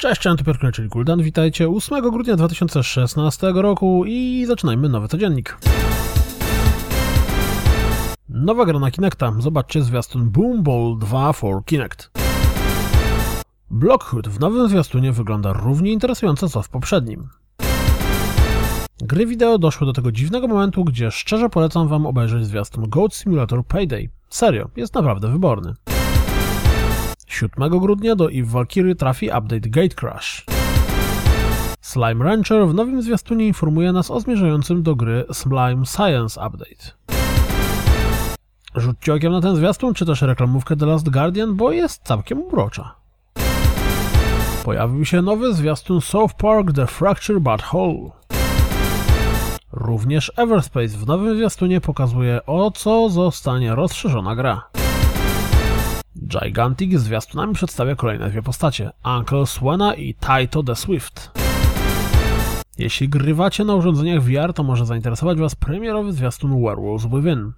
Cześć, Antyperkle, czyli Kuldan. Witajcie 8 grudnia 2016 roku i zaczynajmy nowy codziennik. Nowa gra na Kinecta. Zobaczcie zwiastun Boom Ball 2 for Kinect. Blockhood w nowym zwiastunie wygląda równie interesująco co w poprzednim. Gry wideo doszły do tego dziwnego momentu, gdzie szczerze polecam wam obejrzeć zwiastun Goat Simulator Payday. Serio, jest naprawdę wyborny. 7 grudnia do EVE Valkyrie trafi update Gate Crash. Slime Rancher w nowym zwiastunie informuje nas o zmierzającym do gry Slime Science Update. Rzućcie okiem na ten zwiastun, czy też reklamówkę The Last Guardian, bo jest całkiem urocza. Pojawił się nowy zwiastun South Park The Fracture But Whole. Również Everspace w nowym zwiastunie pokazuje o co zostanie rozszerzona gra. Gigantic zwiastunami przedstawia kolejne dwie postacie, Uncle Swena i Taito the Swift. Jeśli grywacie na urządzeniach VR, to może zainteresować Was premierowy zwiastun Werewolves Within.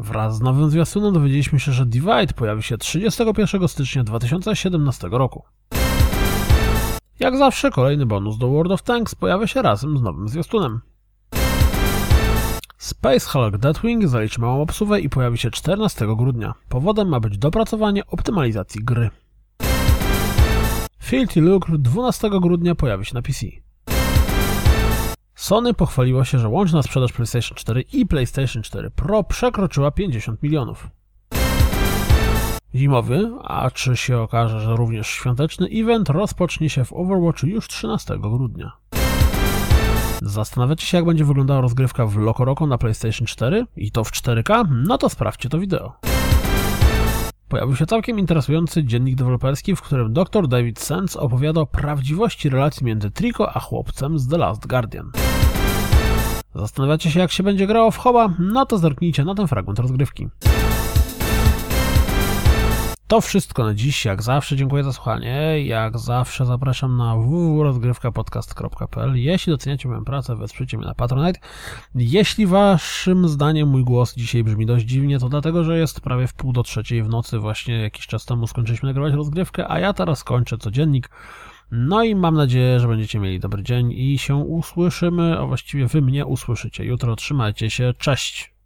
Wraz z nowym zwiastunem dowiedzieliśmy się, że Divide pojawi się 31 stycznia 2017 roku. Jak zawsze kolejny bonus do World of Tanks pojawia się razem z nowym zwiastunem. Space Hulk Deathwing zaliczy małą obsuwę i pojawi się 14 grudnia. Powodem ma być dopracowanie optymalizacji gry. Filthy Lucre 12 grudnia pojawi się na PC. Sony pochwaliło się, że łączna sprzedaż PlayStation 4 i PlayStation 4 Pro przekroczyła 50 milionów. Zimowy, a czy się okaże, że również świąteczny event rozpocznie się w Overwatch już 13 grudnia. Zastanawiacie się, jak będzie wyglądała rozgrywka w Loco na PlayStation 4 i to w 4K? No to sprawdźcie to wideo. Pojawił się całkiem interesujący dziennik deweloperski, w którym dr David Sands opowiada o prawdziwości relacji między Trico a chłopcem z The Last Guardian. Zastanawiacie się, jak się będzie grało w Hoba? No to zerknijcie na ten fragment rozgrywki. To wszystko na dziś. Jak zawsze dziękuję za słuchanie. Jak zawsze zapraszam na www.rozgrywkapodcast.pl. Jeśli doceniacie moją pracę, wesprzyjcie mnie na Patronite. Jeśli waszym zdaniem mój głos dzisiaj brzmi dość dziwnie, to dlatego, że jest prawie w pół do trzeciej w nocy. Właśnie jakiś czas temu skończyliśmy nagrywać rozgrywkę, a ja teraz kończę codziennik. No i mam nadzieję, że będziecie mieli dobry dzień i się usłyszymy, a właściwie wy mnie usłyszycie jutro. Trzymajcie się, cześć!